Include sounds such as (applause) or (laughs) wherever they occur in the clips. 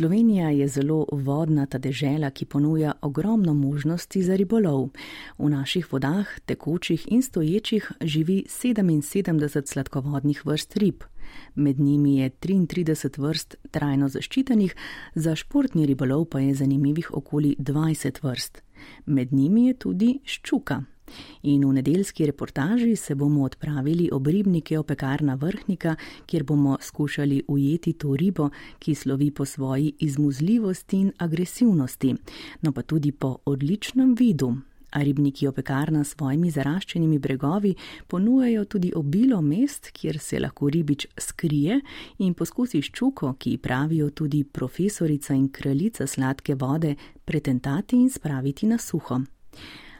Slovenija je zelo vodnata dežela, ki ponuja ogromno možnosti za ribolov. V naših vodah, tekočih in stoječih, živi 77 sladkovodnih vrst rib. Med njimi je 33 vrst trajno zaščitenih, za športni ribolov pa je zanimivih okoli 20 vrst. Med njimi je tudi ščuka. In v nedeljski reportaži se bomo odpravili ob ribnike opekarna vrhnika, kjer bomo skušali ujeti to ribo, ki slovi po svoji izmuzljivosti in agresivnosti, no pa tudi po odličnem vidu. A ribniki opekarna s svojimi zaraščenimi bregovi ponujajo tudi obilo mest, kjer se lahko ribič skrije in poskusi ščuko, ki pravijo tudi profesorica in kraljica sladke vode, pretentati in spraviti na suho.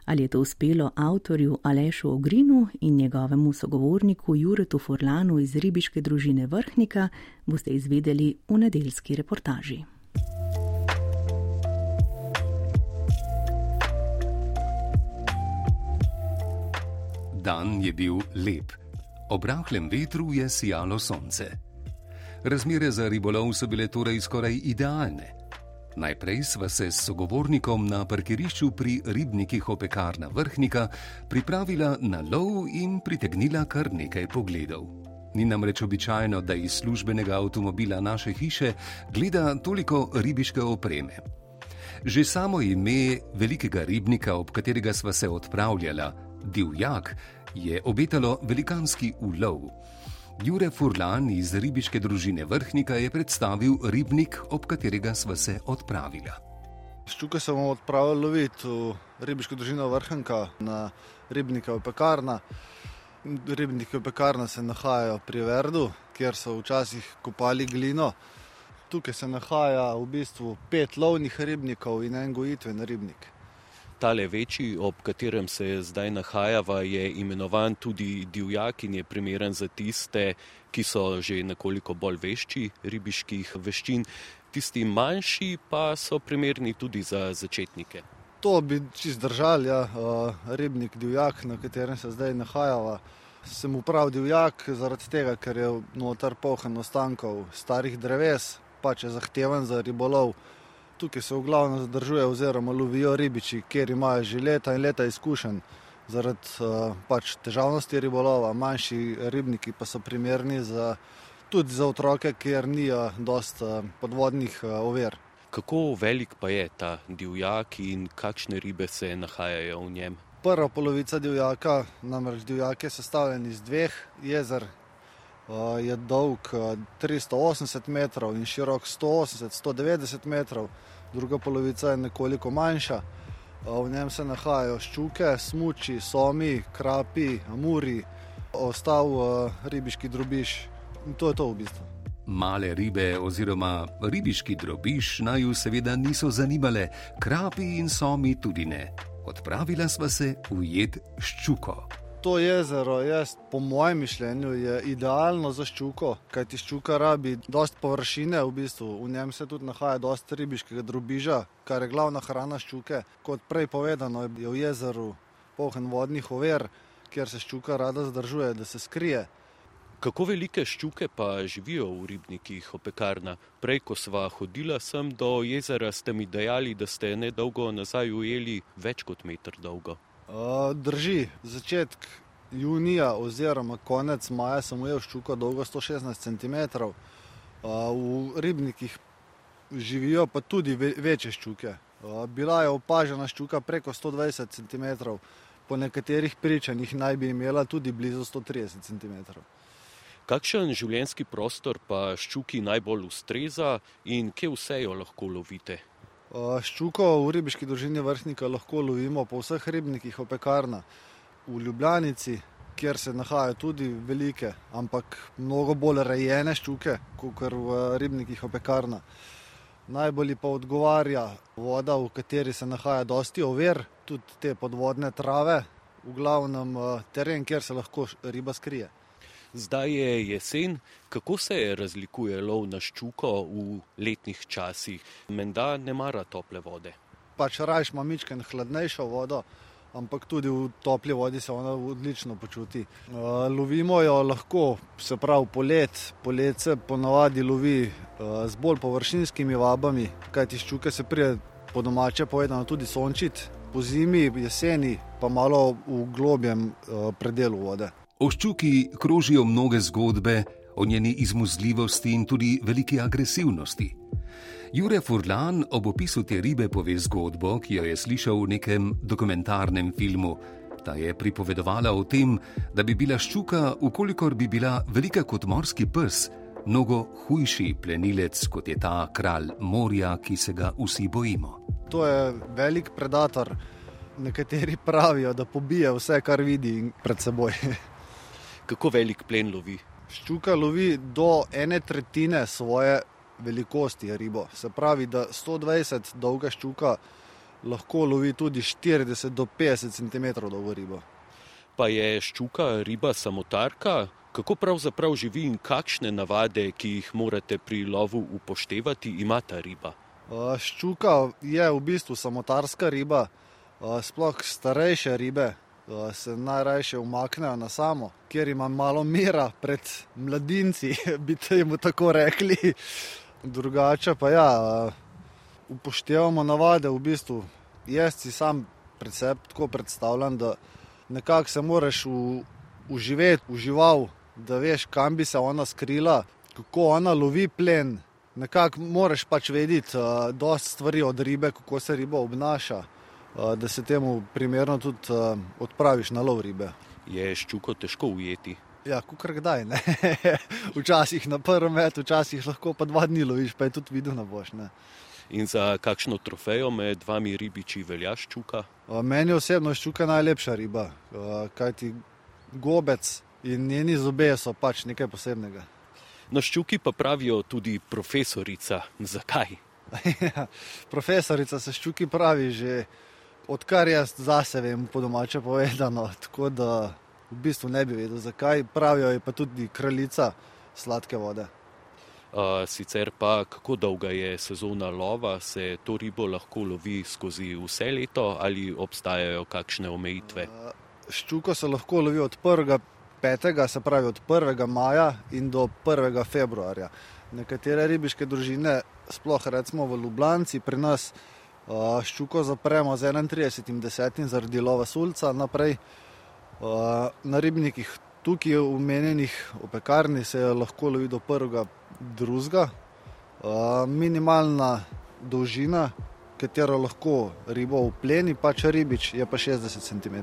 Ali je to uspelo avtorju Alešu Ogrinu in njegovemu sogovorniku Juretu Forlanu iz ribiške družine Vrhnika, boste izvedeli v nedeljski reportaži. Dan je bil lep. Ob rahlem vetru je sijalo sonce. Razmere za ribolov so bile torej skoraj idealne. Najprej sva se s sogovornikom na parkirišču pri ribnikih opekarna vrhnika pripravila na lov in pritegnila kar nekaj pogledov. Ni nam reč običajno, da iz službenega avtomobila naše hiše gleda toliko ribiške opreme. Že samo ime velikega ribnika, ob katerega sva se odpravljala, divjak, je obetalo velikanski ulov. Jure Furlan iz ribiške družine Vrhnika je predstavil ribnik, ob katerega sva se odpravila. Ščuka se bomo odpravili loviti v ribiško družino Vrhnika na ribnike v pekarna. Ribniki v pekarna se nahajajo pri Verdu, kjer so včasih kopali glino. Tukaj se nahaja v bistvu pet lovnih ribnikov in en gojitven ribnik. Tale večji, ob katerem se zdaj nahajava, je imenovan tudi divjak in je primeren za tiste, ki so že nekoliko bolj vešči ribiških veščin. Tisti manjši pa so primerni tudi za začetnike. To bi čist držal, ja, ribnik divjak, na katerem se zdaj nahajava. Sem upravil divjak zaradi tega, ker je notar pohen ostankov starih dreves, pač je zahteven za ribolov tukaj se v glavnem zadržuje oziroma lovijo ribiči, kjer imajo že leta in leta izkušenj zaradi uh, pač težavnosti ribolova, manjši ribniki pa so primerni za, tudi za otroke, ker ni dost uh, podvodnih uh, ovir. Kako velik pa je ta divjak in kakšne ribe se nahajajo v njem? Prva polovica divjaka, namreč divjak je sestavljen iz dveh jezer, je dolg 380 metrov in širok 180-190 metrov, druga polovica je nekoliko manjša. V njem se nahajajo ščuke, smuči, somi, krapi, amuri, ostal ribiški drobiš in to je to v bistvu. Male ribe oziroma ribiški drobiš naju seveda niso zanimale, krapi in somi tudi ne. Odpravila sva se v jed ščuko. To jezero je, po mojem mišljenju, idealno za ščuko, kajti ščuka rabi dost površine, v bistvu v njem se tudi nahaja dost ribiškega drobiža, kar je glavna hrana ščuke. Kot prej povedano, je v jezeru pohen vodnih over, kjer se ščuka rada zadržuje, da se skrije. Kako velike ščuke pa živijo v ribnikih opekarna? Prej, ko sva hodila sem do jezera, ste mi dejali, da ste nedolgo nazaj ujeli več kot meter dolgo. Drži, začetek junija oziroma konec maja sem ujel ščuko dolgo 116 cm. V ribnikih živijo pa tudi večje ščuke. Bila je opažena ščuka preko 120 cm, po nekaterih pričanjih naj bi imela tudi blizu 130 cm. Kakšen življenjski prostor pa ščuki najbolj ustreza in kje vse jo lahko lovite? Ščuko v ribiški družini vrhnika lahko lovimo po vseh ribnikih opekarna. V Ljubljanici, kjer se nahajajo tudi velike, ampak mnogo bolj rejene ščuke, kot v ribnikih opekarna. Najbolj pa odgovarja voda, v kateri se nahaja dosti over, tudi te podvodne trave, v glavnem teren, kjer se lahko riba skrije. Zdaj je jesen, kako se razlikuje lov na ščuko v letnih časih? Menda ne mara tople vode. Pač rajš ima mičken hladnejšo vodo, ampak tudi v topli vodi se ona odlično počuti. Uh, lovimo jo lahko, se pravi, polet, polet se ponavadi lovi uh, z bolj površinskimi vabami, kajti ščuke se prije po domače povedano tudi sončiti, po zimi, jeseni pa malo v globjem uh, predelu vode. O ščuki krožijo mnoge zgodbe o njeni izmuzljivosti in tudi veliki agresivnosti. Jure Furlan ob opisu te ribe pove zgodbo, ki jo je slišal v nekem dokumentarnem filmu. Ta je pripovedovala o tem, da bi bila ščuka, ukolikor bi bila velika kot morski pes, mnogo hujši plenilec kot je ta kralj morja, ki se ga vsi bojimo. To je velik predator. Nekateri pravijo, da pobije vse, kar vidi pred seboj. (laughs) Kako velik plen lovi? Ščuka lovi do ene tretjine svoje velikosti ribo. Se pravi, da 120 dolga ščuka lahko lovi tudi 40 do 50 cm dolgo ribo. Pa je ščuka riba samotarka? Kako pravzaprav živi in kakšne navade, ki jih morate pri lovu upoštevati, ima ta riba? Ščuka je v bistvu samotarska riba, sploh starejše ribe se najrajše umaknejo na samo, kjer ima malo mira pred mladinci, (laughs) bi temu tako rekli. Drugače pa ja, upoštevamo navade, v bistvu jaz si sam pred seboj tako predstavljam, da nekako se moraš uživeti, užival, da veš, kam bi se ona skrila, kako ona lovi plen. Nekako moraš pač vedeti, uh, dosta stvari od ribe, kako se riba obnaša, da se temu primerno tudi odpraviš na lov ribe. Je ščuko težko ujeti? Ja, kukar kdaj. (laughs) včasih na prvem metu, včasih lahko pa dva dni loviš, pa je tudi videl na boš. Ne. In za kakšno trofejo med vami ribiči velja ščuka? Meni osebno ščuka najlepša riba, kajti gobec in njeni zobe so pač nekaj posebnega. Na ščuki pa pravijo tudi profesorica. Zakaj? (laughs) Ja, profesorica se ščuki pravi že odkar jaz zase vem, po domače povedano. (laughs) Tako da v bistvu ne bi vedel, zakaj. Pravijo, je pa tudi kraljica sladke vode. Uh, sicer pa, kako dolga je sezona lova, se to ribo lahko lovi skozi vse leto ali obstajajo kakšne omejitve? Uh, ščuko se lahko lovi od 1. 5. se pravi od 1. maja in do 1. februarja. Nekatere ribiške družine, sploh recimo v Ljubljanci, pri nas uh, ščuko zapremo z 31.10. zaradi lova sulca naprej. Na ribnikih tukaj umenjenih v pekarni se lahko lovi do prvega drugega. Minimalna dolžina, katero lahko ribo upleni, pač ribič, je pa 60 cm.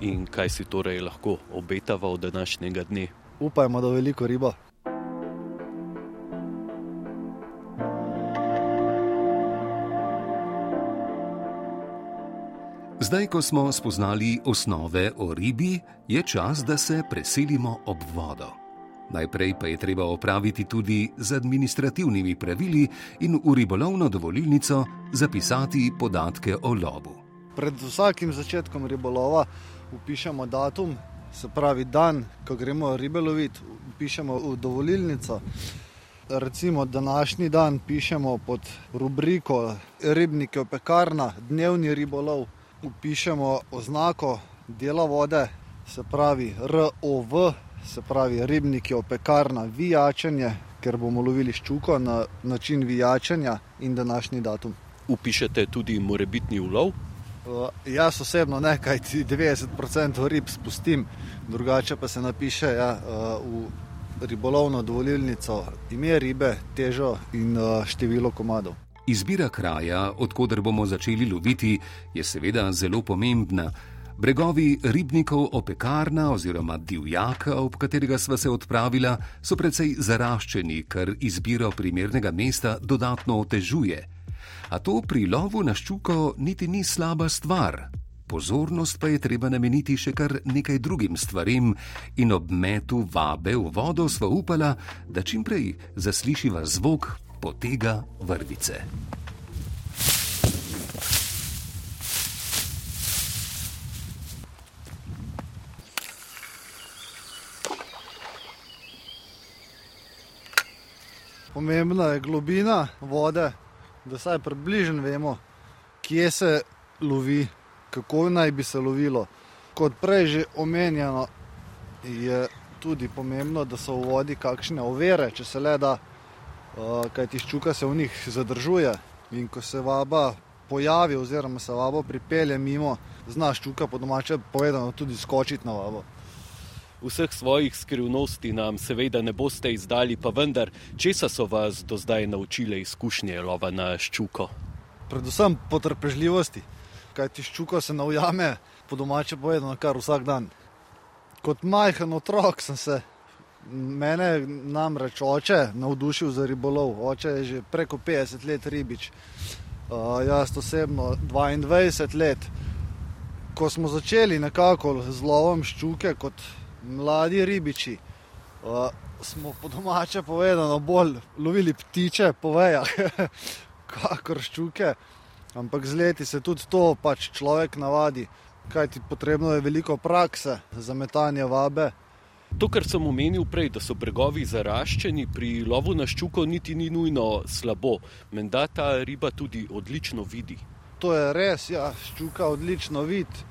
In kaj si torej lahko obetava od današnjega dne? Upajmo, da veliko ribo. Zdaj, ko smo spoznali osnove o ribi, je čas, da se preselimo ob vodo. Najprej pa je treba opraviti tudi z administrativnimi pravili in v ribolovno dovolilnico zapisati podatke o lovu. Pred vsakim začetkom ribolova upišemo datum, se pravi dan, ko gremo ribe loviti, upišemo v dovolilnico. Recimo današnji dan pišemo pod rubriko Ribnike v pekarna, dnevni ribolov upišemo oznako dela vode, se pravi ROV, se pravi ribnik je opekarna vijačenje, ker bomo lovili ščuko na način vijačenja in današnji datum. Upišete tudi morebitni ulov? Uh, jaz osebno ne, kaj ti 90% rib spustim, drugače pa se napiše ja, uh, v ribolovno dovolilnico ime ribe, težo in uh, število komadov. Izbira kraja, odkuder bomo začeli loviti, je seveda zelo pomembna. Bregovi ribnikov opekarna oziroma divjaka, ob katerega sva se odpravila, so precej zaraščeni, kar izbiro primernega mesta dodatno otežuje. A to pri lovu na ščuko niti ni slaba stvar. Pozornost pa je treba nameniti še kar nekaj drugim stvarem, in ob metu vabe v vodo sva upala, da čimprej zaslišiva zvok potega vrvice. Pomembna je globina vode, da vsaj približno vemo, kje se lovi. kako naj bi se lovilo. Kot prej že omenjeno, je tudi pomembno, da so v vodi kakšne ovire, če se le da, kaj ti ščuka se v njih zadržuje. In ko se vaba pojavi, oziroma se vabo pripelje mimo, znaš ščuka po domače povedano tudi skočiti na vabo. Vseh svojih skrivnosti nam seveda ne boste izdali, pa vendar, česa so vas do zdaj naučile izkušnje lova na ščuko? Predvsem potrpežljivosti, kaj ti ščuko se navjame, po domače povedano, kar vsak dan kot majhen otrok sem se, mene namreč oče navdušil za ribolov. Oče je že preko 50 let ribič, uh, jaz osebno 22 let. Ko smo začeli nekako z lovom ščuke kot mladi ribiči, uh, smo po domače povedano bolj lovili ptiče po vejah, (laughs) kakor ščuke. Ampak z leti se tudi to pač človek navadi kaj ti potrebno je veliko prakse za metanje vabe. To, kar sem omenil prej, da so bregovi zaraščeni, pri lovu na ščuko niti ni nujno slabo. Menda ta riba tudi odlično vidi. To je res, ja, ščuka odlično vidi.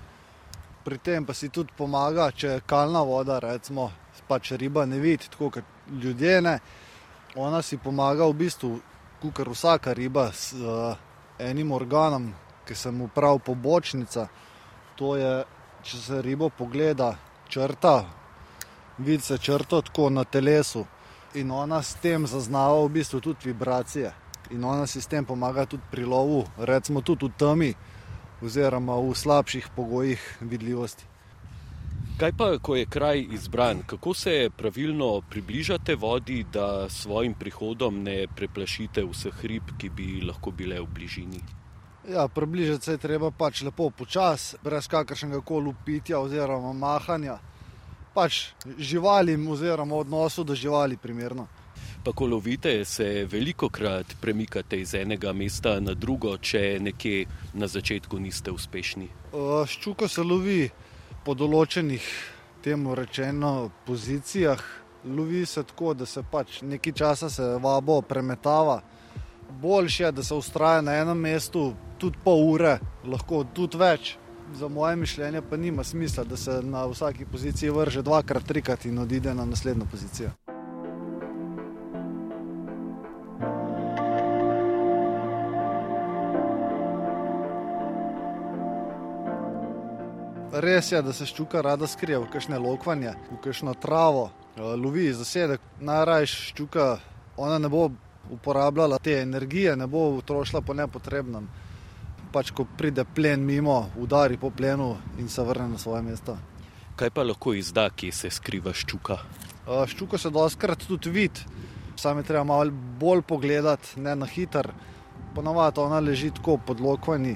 Pri tem pa si tudi pomaga, če je kalna voda, recimo, pač riba ne vidi, tako kot ljudje ne. Ona si pomaga v bistvu, kot vsaka riba, s uh, enim organom, ki se mu pravi pobočnica to je, če se ribo pogleda, črta, vidi se črto tako na telesu in ona s tem zaznava v bistvu tudi vibracije. In ona si s tem pomaga tudi pri lovu, recimo tudi v temi, oziroma v slabših pogojih vidljivosti. Kaj pa, ko je kraj izbran, kako se pravilno približate vodi, da s svojim prihodom ne preplašite vseh rib, ki bi lahko bile v bližini? Ja, približati se je treba pač lepo počasi, brez kakršnega koli upitja oziroma mahanja. Pač živalim oziroma odnosu do živali primerno. Pa ko lovite, se veliko krat premikate iz enega mesta na drugo, če nekje na začetku niste uspešni. Ščuko se lovi po določenih, temu rečeno, pozicijah. Lovi se tako, da se pač nekaj časa se vabo premetava boljše je, da se ustraja na enem mestu tudi pol ure, lahko tudi več. Za moje mišljenje pa nima smisla, da se na vsaki poziciji vrže dvakrat, trikrat in odide na naslednjo pozicijo. Res je, da se ščuka rada skrije v kakšne lokvanje, v kakšno travo, lovi zasedek. Najrajš ščuka, ona ne bo uporabljala te energije, ne bo utrošila po nepotrebnem. Pač, ko pride plen mimo, udari po plenu in se vrne na svoje mesto. Kaj pa lahko izda, ki se skriva ščuka? Ščuka se doskrat tudi vidi, sam je treba malo bolj pogledati, ne na hiter. Ponavadi ona leži tako pod lokvani,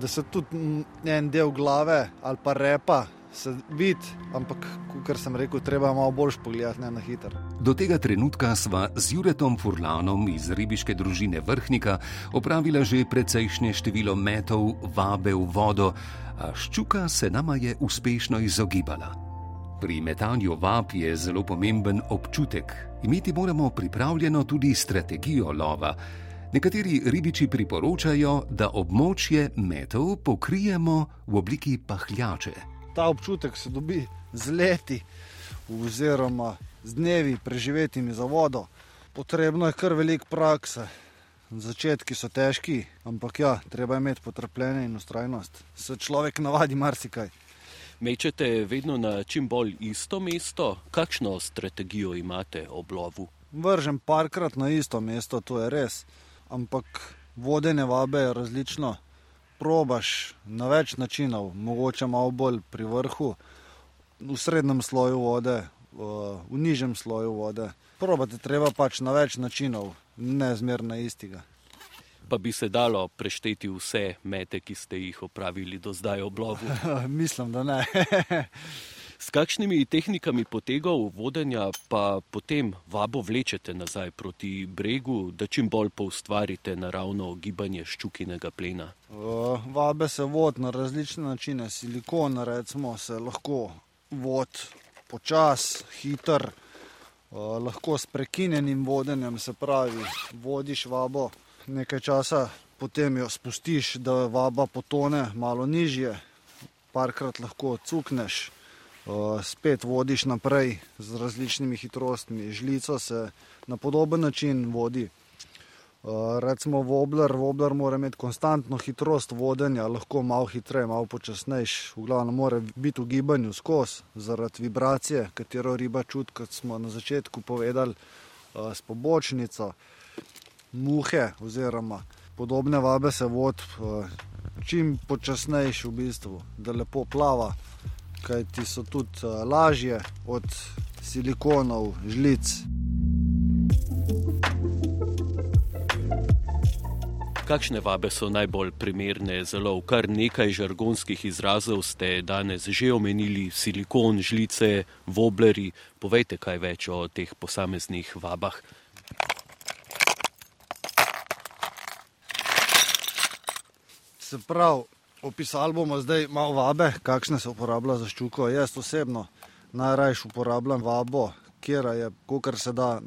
da se tudi en del glave ali pa repa vidi, ampak, kot sem rekel, treba malo bolj pogledati, ne na hiter. Do tega trenutka sva z Juretom Furlanom iz ribiške družine Vrhnika opravila že precejšnje število metov vabe v vodo, a ščuka se nama je uspešno izogibala. Pri metanju vab je zelo pomemben občutek. Imeti moramo pripravljeno tudi strategijo lova. Nekateri ribiči priporočajo, da območje metov pokrijemo v obliki pahljače ta občutek se dobi z leti, oziroma z dnevi preživetimi za vodo. Potrebno je kar veliko prakse. Začetki so težki, ampak ja, treba je imeti potrpljenje in ustrajnost. Se človek navadi marsikaj. Mečete vedno na čim bolj isto mesto, kakšno strategijo imate ob lovu? Vržem parkrat na isto mesto, to je res. Ampak vodenje vabe je različno probaš na več načinov, mogoče malo bolj pri vrhu, v srednjem sloju vode, v nižjem sloju vode. Probati treba pač na več načinov, ne zmerno istega. Pa bi se dalo prešteti vse mete, ki ste jih opravili do zdaj ob lovu? (laughs) Mislim, da ne. (laughs) S kakšnimi tehnikami potegov vodenja pa potem vabo vlečete nazaj proti bregu, da čim bolj poustvarite naravno gibanje ščukinega plena? Vabe se vod na različne načine. Silikon, recimo, se lahko vod počas, hiter, lahko s prekinjenim vodenjem, se pravi, vodiš vabo nekaj časa potem jo spustiš, da vaba potone malo nižje, parkrat lahko cukneš, uh, spet vodiš naprej z različnimi hitrostmi. Žlico se na podoben način vodi. Uh, recimo Wobler, Wobler mora imeti konstantno hitrost vodenja, lahko malo hitreje, malo počasnejši, v glavnem mora biti v gibanju skozi, zaradi vibracije, katero riba čuti, kot smo na začetku povedali, uh, s pobočnico, muhe oziroma podobne vabe se vod uh, čim počasnejši v bistvu, da lepo plava, kaj ti so tudi lažje od silikonov, žlic. Kakšne vabe so najbolj primerne za lov? Kar nekaj žargonskih izrazov ste danes že omenili: silikon, žlice, wobleri. Povejte kaj več o teh posameznih vabah. Se pravi, opisali bomo zdaj malo vabe, kakšne se uporablja za ščuko. Jaz osebno najrajš uporabljam vabo, kjer je, kar se da,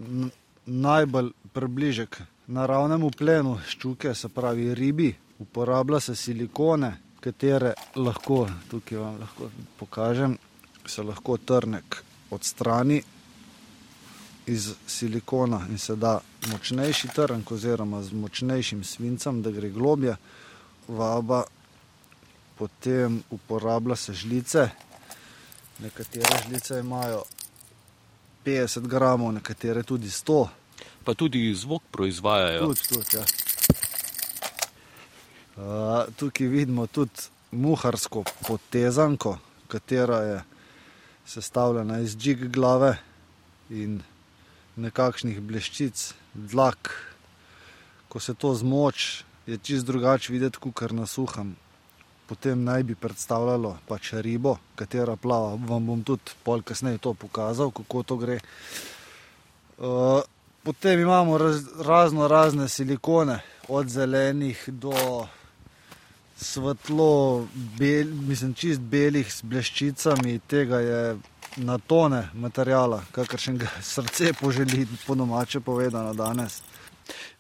najbolj približek naravnemu plenu ščuke, se pravi ribi, uporablja se silikone, katere lahko, tukaj vam lahko pokažem, se lahko trnek odstrani iz silikona in se da močnejši trnek oziroma z močnejšim svincem, da gre globje. Vaba, potem uporablja se žlice. Nekatere žlice imajo 50 gramov, nekatere tudi 100 pa tudi zvok proizvajajo. Tudi, tudi, ja. uh, tukaj vidimo tudi muharsko potezanko, katera je sestavljena iz džig glave in nekakšnih bleščic, dlak. Ko se to zmoč, je čist drugače videti, kot na suhem. Potem naj bi predstavljalo pač ribo, katera plava. Vam bom tudi pol kasneje to pokazal, kako to gre. Uh, Potem imamo raz, razno razne silikone, od zelenih do svetlo, bel, mislim, čist belih s bleščicami, tega je na tone materijala, kakršen ga (laughs) srce poželi, po domače povedano danes.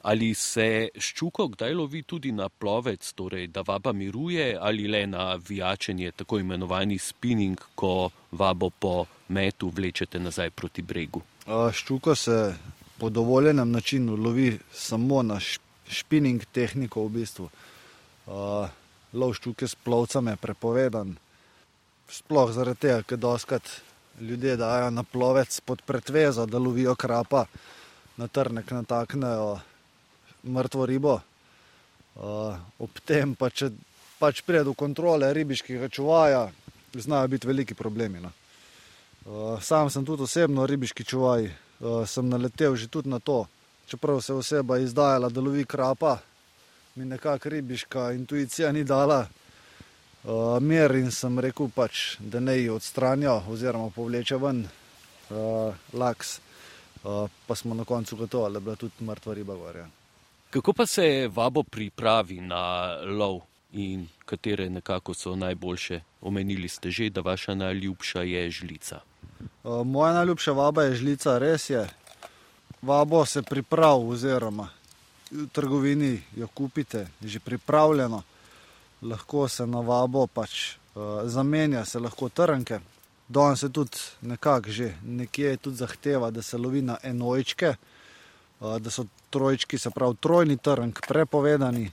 Ali se ščuko kdaj lovi tudi na plovec, torej da vaba miruje, ali le na vijačenje, tako imenovani spinning, ko vabo po metu vlečete nazaj proti bregu? Ščuko se po dovoljenem načinu lovi samo na špining tehniko. V bistvu. uh, lov ščuke s plovcem je prepovedan. Sploh zaradi tega, ker doskrat ljudje dajo na plovec pod pretvezo, da lovijo krapa, na trnek nataknejo mrtvo ribo. Uh, ob tem pa, če pač pride do kontrole ribiškega čuvaja, znajo biti veliki problemi. No. Uh, sam sem tudi osebno ribiški čuvaj, sem naletel že tudi na to. Čeprav se oseba izdajala, da lovi krapa, mi nekako ribiška intuicija ni dala uh, mir in sem rekel, pač, da ne jih odstranja oziroma povleče ven uh, laks. Uh, pa smo na koncu gotovi, da je bila tudi mrtva riba gorja. Kako pa se vabo pripravi na lov in katere nekako so najboljše? Omenili ste že, da vaša najljubša je žlica. Moja najljubša vaba je žlica, res je. Vabo se pripravi, oziroma v trgovini jo kupite, že pripravljeno. Lahko se na vabo pač zamenja, se lahko trnke. Danes se tudi nekako že nekje tudi zahteva, da se lovi na enojčke, da so trojčki, se pravi trojni trnk, prepovedani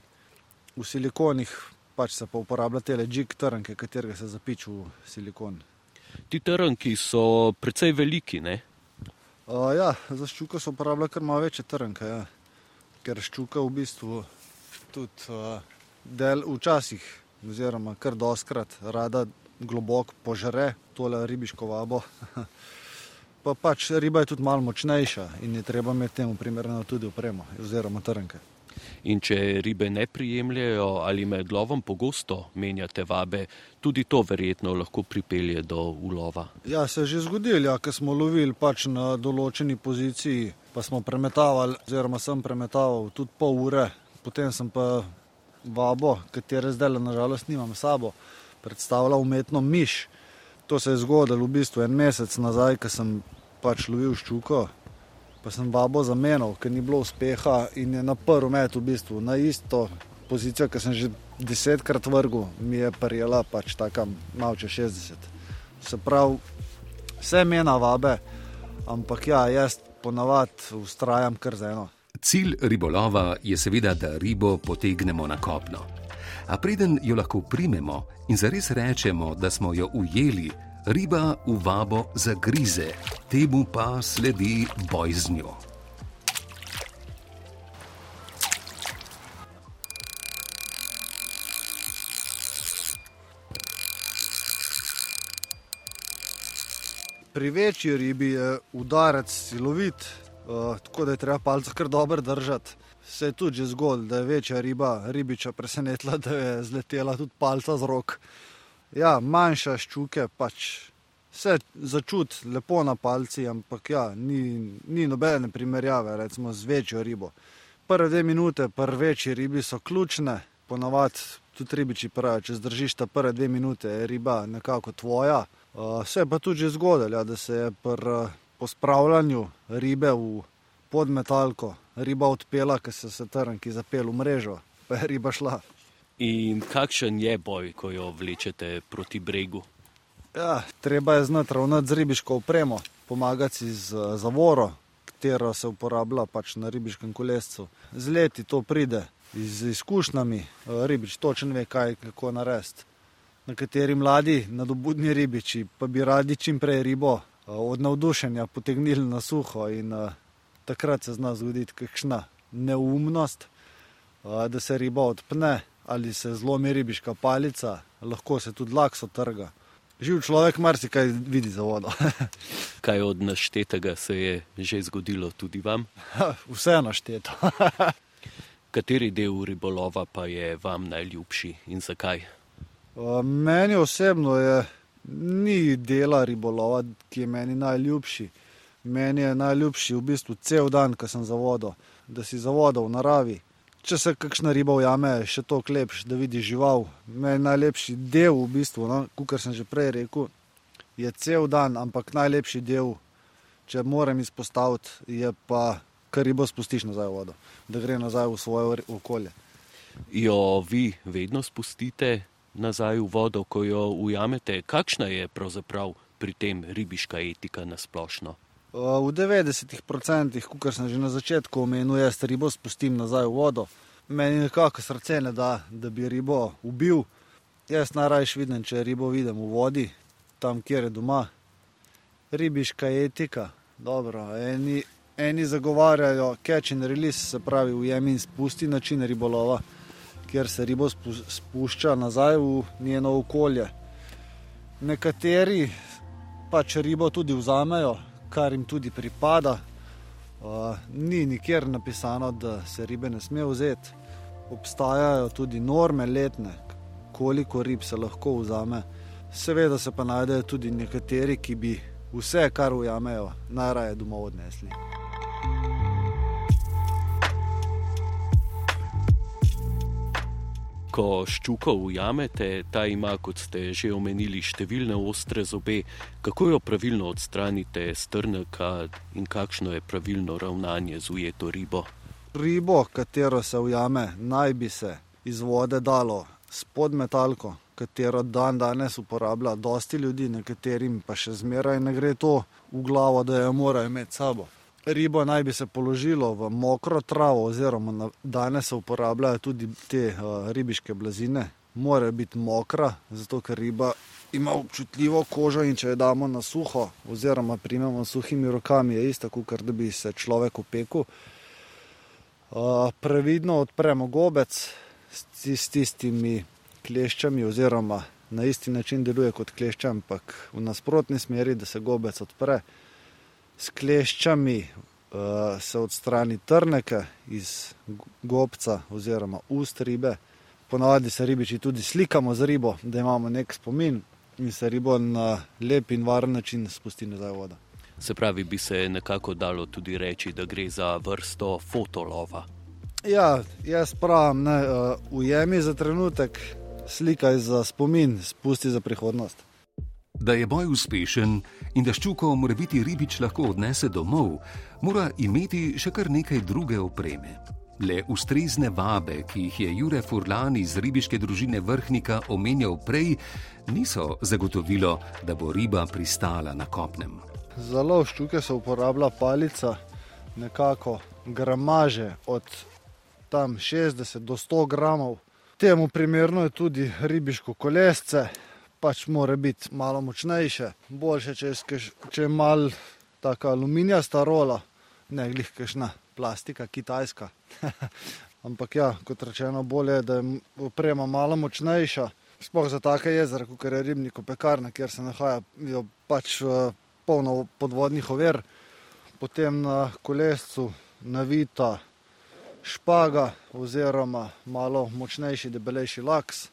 v silikonih, pač se pa uporablja te ležik trnke, katerega se zapiči v silikon. Ti trnki so precej veliki, ne? Uh, ja, za ščuko so uporabljali kar malo večje trnke, ja. ker ščuka v bistvu tudi uh, del včasih, oziroma kar doskrat rada globoko požre tole ribiško vabo. (laughs) pa pač riba je tudi malo močnejša in je treba imeti temu primerno tudi opremo oziroma trnke. In če ribe ne prijemljajo ali med lovom pogosto menjate vabe, tudi to verjetno lahko pripelje do ulova. Ja, se je že zgodilo, ja, ker smo lovili pač na določeni poziciji, pa smo premetavali, oziroma sem premetaval tudi pol ure, potem sem pa vabo, katere zdaj nažalost nimam sabo, predstavljal umetno miš. To se je zgodilo v bistvu en mesec nazaj, ko sem pač lovil ščuko pa sem vabo zamenjal, ker ni bilo uspeha in je na prvem metu v bistvu na isto pozicijo, ki sem že desetkrat vrgel, mi je prijela pač tako malo čez 60. Se pravi, vse mena vabe, ampak ja, jaz ponavadi ustrajam kar za eno. Cilj ribolova je seveda, da ribo potegnemo na kopno. A preden jo lahko primemo in zares rečemo, da smo jo ujeli, riba v vabo zagrize, temu pa sledi boj z njo. Pri večji ribi je udarec silovit, uh, tako da je treba palce kar dobro držati. Se je tudi zgodilo, da je večja riba ribiča presenetila, da je zletela tudi palca z rok. Ja, manjša ščuke pač se začuti lepo na palci, ampak ja, ni, ni nobene primerjave recimo, z večjo ribo. Prve dve minute, prve večji ribi so ključne, ponavadi tudi ribiči pravijo, če zdržiš ta prve dve minute, je riba nekako tvoja. Uh, se je pa tudi že zgodilo, ja, da se je pri uh, pospravljanju ribe v podmetalko riba odpela, ker se je trnki zapel v mrežo, pa je riba šla. In kakšen je boj, ko jo vlečete proti bregu? Ja, treba je znati ravnati z ribiško opremo, pomagati z zavoro, katero se uporablja pač na ribiškem kolescu. Z leti to pride, z izkušnjami, uh, ribič točno ve, kaj kako narediti. Nekateri mladi, nadobudni ribiči, pa bi radi čim prej ribo uh, od navdušenja potegnili na suho, in uh, takrat se zna zgoditi kakšna neumnost, da se riba odpne ali se zlomi ribiška palica, lahko se tudi lakso trga. Živ človek marsikaj vidi za vodo. (laughs) kaj od naštetega se je že zgodilo tudi vam? (laughs) Vse našteto. (laughs) Kateri del ribolova pa je vam najljubši in zakaj? Meni osebno je ni dela ribolova, ki je meni najljubši. Meni je najljubši v bistvu cel dan, ko sem za vodo, da si za vodo v naravi. Če se kakšna riba ujame, še to lepš, da vidiš žival. Meni najlepši del, v bistvu, no, kot sem že prej rekel, je cel dan, ampak najlepši del, če moram izpostaviti, je pa, kar ribo spustiš nazaj v vodo, da gre nazaj v svoje okolje. Jo vi vedno spustite nazaj v vodo, ko jo ujamete. Kakšna je pravzaprav pri tem ribiška etika na splošno? V 90%, kot sem že na začetku omenil, jaz ribo spustim nazaj v vodo. Meni nekako srce ne da, da bi ribo ubil. Jaz najrajši vidim, če ribo vidim v vodi, tam, kjer je doma. Ribiška etika, dobro. Eni, eni zagovarjajo catch and release, se pravi ujemi in spusti način ribolova kjer se ribo spušča nazaj v njeno okolje. Nekateri pač ribo tudi vzamejo, kar jim tudi pripada. Uh, ni nikjer napisano, da se ribe ne sme vzeti. Obstajajo tudi norme letne, koliko rib se lahko vzame. Seveda se pa najdejo tudi nekateri, ki bi vse, kar ujamejo, najraje domov odnesli. Ko ščuko ujamete, ta ima, kot ste že omenili, številne ostre zobe. Kako jo pravilno odstranite z trnka in kakšno je pravilno ravnanje z ujeto ribo? Ribo, katero se ujame, naj bi se iz vode dalo spod metalko, katero dan danes uporablja dosti ljudi, nekaterim pa še zmeraj ne gre to v glavo, da jo morajo imeti sabo. Ribo naj bi se položilo v mokro travo, oziroma danes se uporabljajo tudi te uh, ribiške blazine. Mora biti mokra, zato ker riba ima občutljivo kožo in če jo damo na suho, oziroma primemo s suhimi rokami, je isto, kot da bi se človek opekel. Uh, previdno odpremo gobec s, s tistimi kleščami, oziroma na isti način deluje kot klešča, ampak v nasprotni smeri, da se gobec odpre s kleščami uh, se odstrani trneke iz gobca oziroma ust ribe. Ponavadi se ribiči tudi slikamo z ribo, da imamo nek spomin in se ribo na lep in varen način spusti nazaj v vodo. Se pravi, bi se nekako dalo tudi reči, da gre za vrsto fotolova. Ja, jaz pravim, ne, uh, ujemi za trenutek, slikaj za spomin, spusti za prihodnost. Da je boj uspešen in da ščuko mora biti ribič lahko odnese domov, mora imeti še kar nekaj druge opreme. Le ustrezne vabe, ki jih je Jure Furlan iz ribiške družine vrhnika omenjal prej, niso zagotovilo, da bo riba pristala na kopnem. Za lov ščuke se uporablja palica, nekako gramaže od tam 60 do 100 gramov. Temu primerno je tudi ribiško kolesce, pač mora biti malo močnejše. Boljše, če je, če je mal taka aluminijasta rola, ne glih kašna plastika, kitajska. (laughs) Ampak ja, kot rečeno, bolje je, da je oprema malo močnejša. Sploh za take jezera, kot je ribnik, pekarna, kjer se nahajajo pač eh, polno podvodnih ovir, potem na kolescu navita špaga oziroma malo močnejši, debelejši laks,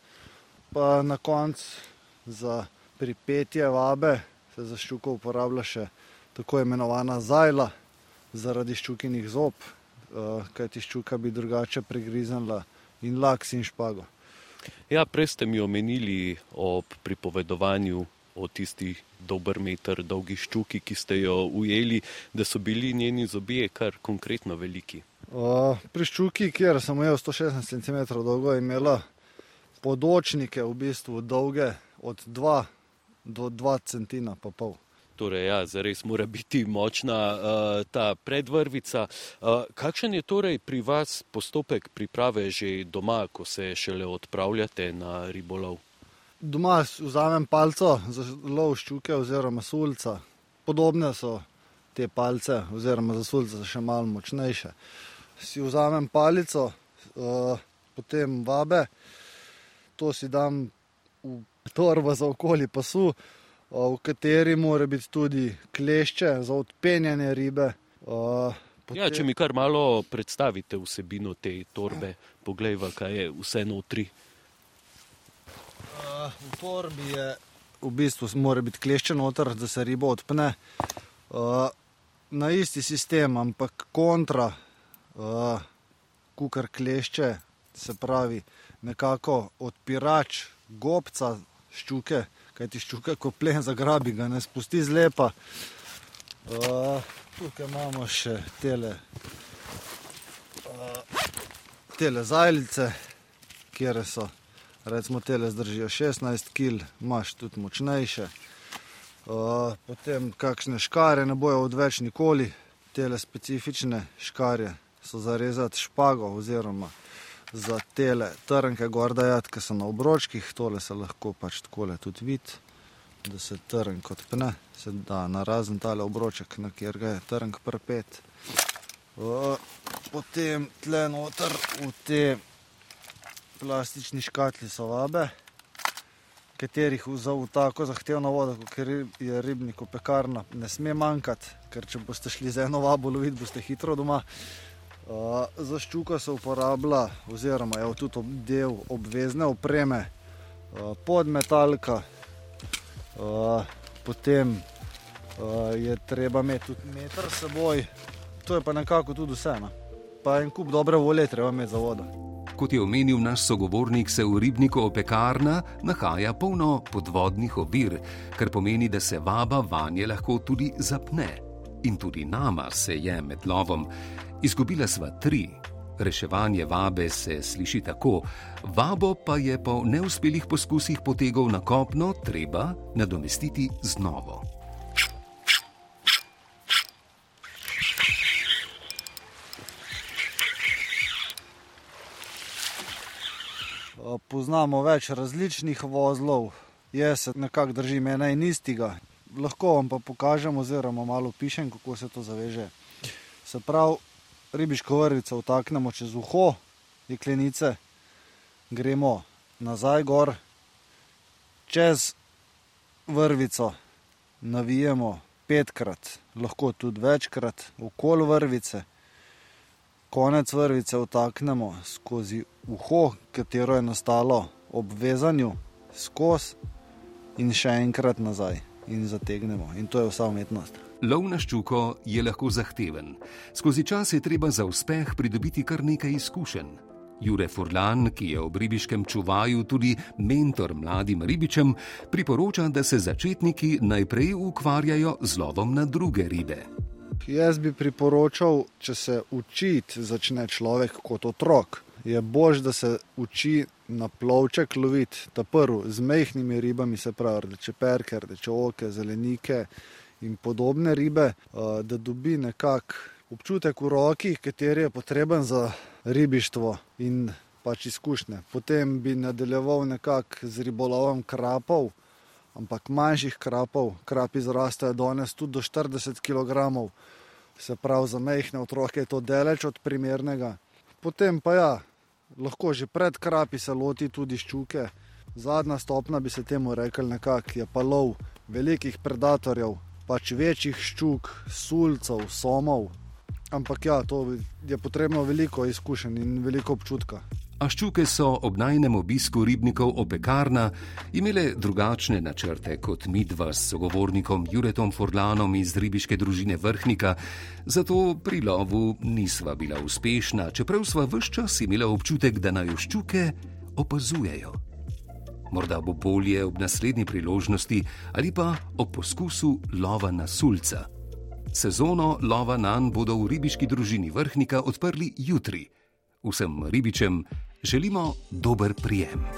pa na koncu za pripetje vabe se za ščuko uporablja še tako imenovana zajla zaradi ščukinih zob, eh, kajti ščuka bi drugače pregriznila in laks in špago. Ja, prej ste mi omenili ob pripovedovanju o tisti dober meter dolgi ščuki, ki ste jo ujeli, da so bili njeni zobje kar konkretno veliki. Uh, pri ščuki, kjer sem imel 116 cm dolgo, imela podočnike v bistvu dolge od 2 do 2 cm. Torej, ja, zares mora biti močna uh, ta predvrvica. Uh, kakšen je torej pri vas postopek priprave že doma, ko se šele odpravljate na ribolov? Doma vzamem palco za lov ščuke oziroma sulca. Podobne so te palce oziroma za sulca še malo močnejše. Si vzamem palico, uh, potem vabe, to si dam v torbo za okoli pasu, v kateri mora biti tudi klešče za odpenjanje ribe. Potem... Ja, če mi kar malo predstavite vsebino te torbe, poglejva, kaj je vse notri. V torbi je v bistvu mora biti klešče noter, da se riba odpne. Na isti sistem, ampak kontra, kukar klešče, se pravi nekako odpirač gobca ščuke, kaj ti ščuke, ko plen zagrabi, ga ne spusti zlepa. Uh, tukaj imamo še tele, uh, tele zajlice, kjer so, recimo, tele zdržijo 16 kg, imaš tudi močnejše. Uh, potem kakšne škare ne bojo odveč nikoli, tele specifične škare so zarezati špago oziroma za tele trnke gor dajati, ki so na obročkih, tole se lahko pač tako tudi vidi, da se trnk odpne, se da na razen tale obroček, na kjer ga je trnk prpet. Potem tle noter v te plastični škatli so vabe, katerih za v tako zahtevno vodo, ker je ribnik v pekarna, ne sme manjkati, ker če boste šli z eno vabo loviti, boste hitro doma. Za ščuko se uporablja, oziroma je tudi del obvezne opreme, podmetalka, potem je treba imeti tudi meter s seboj, to je pa nekako tudi vse. No? Pa en kup dobre volje treba imeti za vodo. Kot je omenil naš sogovornik, se v ribniku opekarna nahaja polno podvodnih ovir, kar pomeni, da se vaba vanje lahko tudi zapne. In tudi nama se je med lovom. Izgubila sva tri. Reševanje vabe se sliši tako, vabo pa je po neuspelih poskusih potegov na kopno treba nadomestiti z novo. Poznamo več različnih vozlov, jaz se nekako držim ena in istega. Lahko vam pa pokažem, oziroma malo pišem, kako se to zaveže. Se pravi, ribiško vrvico vtaknemo čez uho jeklenice, gremo nazaj gor, čez vrvico navijemo petkrat, lahko tudi večkrat, okoli vrvice. Konec vrvice vtaknemo skozi uho, katero je nastalo ob vezanju, skozi in še enkrat nazaj in zategnemo. In to je vsa umetnost. Lov na ščuko je lahko zahteven. Skozi čas je treba za uspeh pridobiti kar nekaj izkušenj. Jure Furlan, ki je ob ribiškem čuvaju tudi mentor mladim ribičem, priporoča, da se začetniki najprej ukvarjajo z lovom na druge ribe. Jaz bi priporočal, če se učiti začne človek kot otrok, je bož, da se uči na plovček loviti, ta prvi z mehkimi ribami, se pravi rdeče perke, rdeče oke, zelenike in podobne ribe, eh, da dobi nekak občutek v roki, kateri je potreben za ribištvo in pač izkušnje. Potem bi nadaljeval nekako z ribolovom krapov, ampak manjših krapov, krapi zrastejo danes tudi do 40 kg, se pravi za mehne otroke je to daleč od primernega. Potem pa ja, lahko že pred krapi se loti tudi ščuke. Zadnja stopna bi se temu rekel nekako, je pa lov velikih predatorjev, pač večjih ščuk, sulcev, somov. Ampak ja, to je potrebno veliko izkušenj in veliko občutka. A ščuke so ob najnem obisku ribnikov opekarna imele drugačne načrte kot midva s sogovornikom Juretom Forlanom iz ribiške družine Vrhnika, zato pri lovu nisva bila uspešna, čeprav sva vse čas imela občutek, da naj ščuke opazujejo. Morda bo bolje ob naslednji priložnosti ali pa ob poskusu lova na sulca. Sezono lova nan bodo v ribiški družini Vrhnika odprli jutri. Vsem ribičem želimo dober prijem.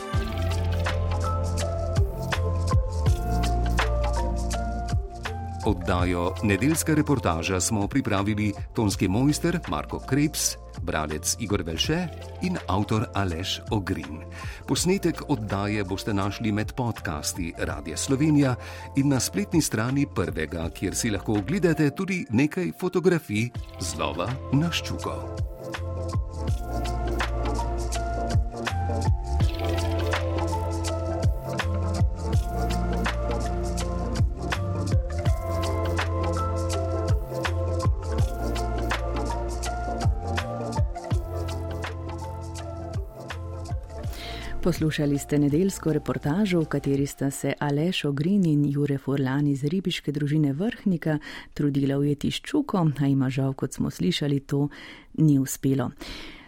Oddajo Nedeljska reportaža smo pripravili tonski mojster Marko Krebs, bralec Igor Velše in avtor Aleš Ogrin. Posnetek oddaje boste našli med podcasti Radia Slovenija in na spletni strani prvega, kjer si lahko ogledate tudi nekaj fotografij z lova na ščuko. Poslušali ste nedeljsko reportažo, v kateri sta se Aleš Ogrin in Jure Forlan iz ribiške družine Vrhnika trudila ujeti ščuko, a ima žal, kot smo slišali, to ni uspelo.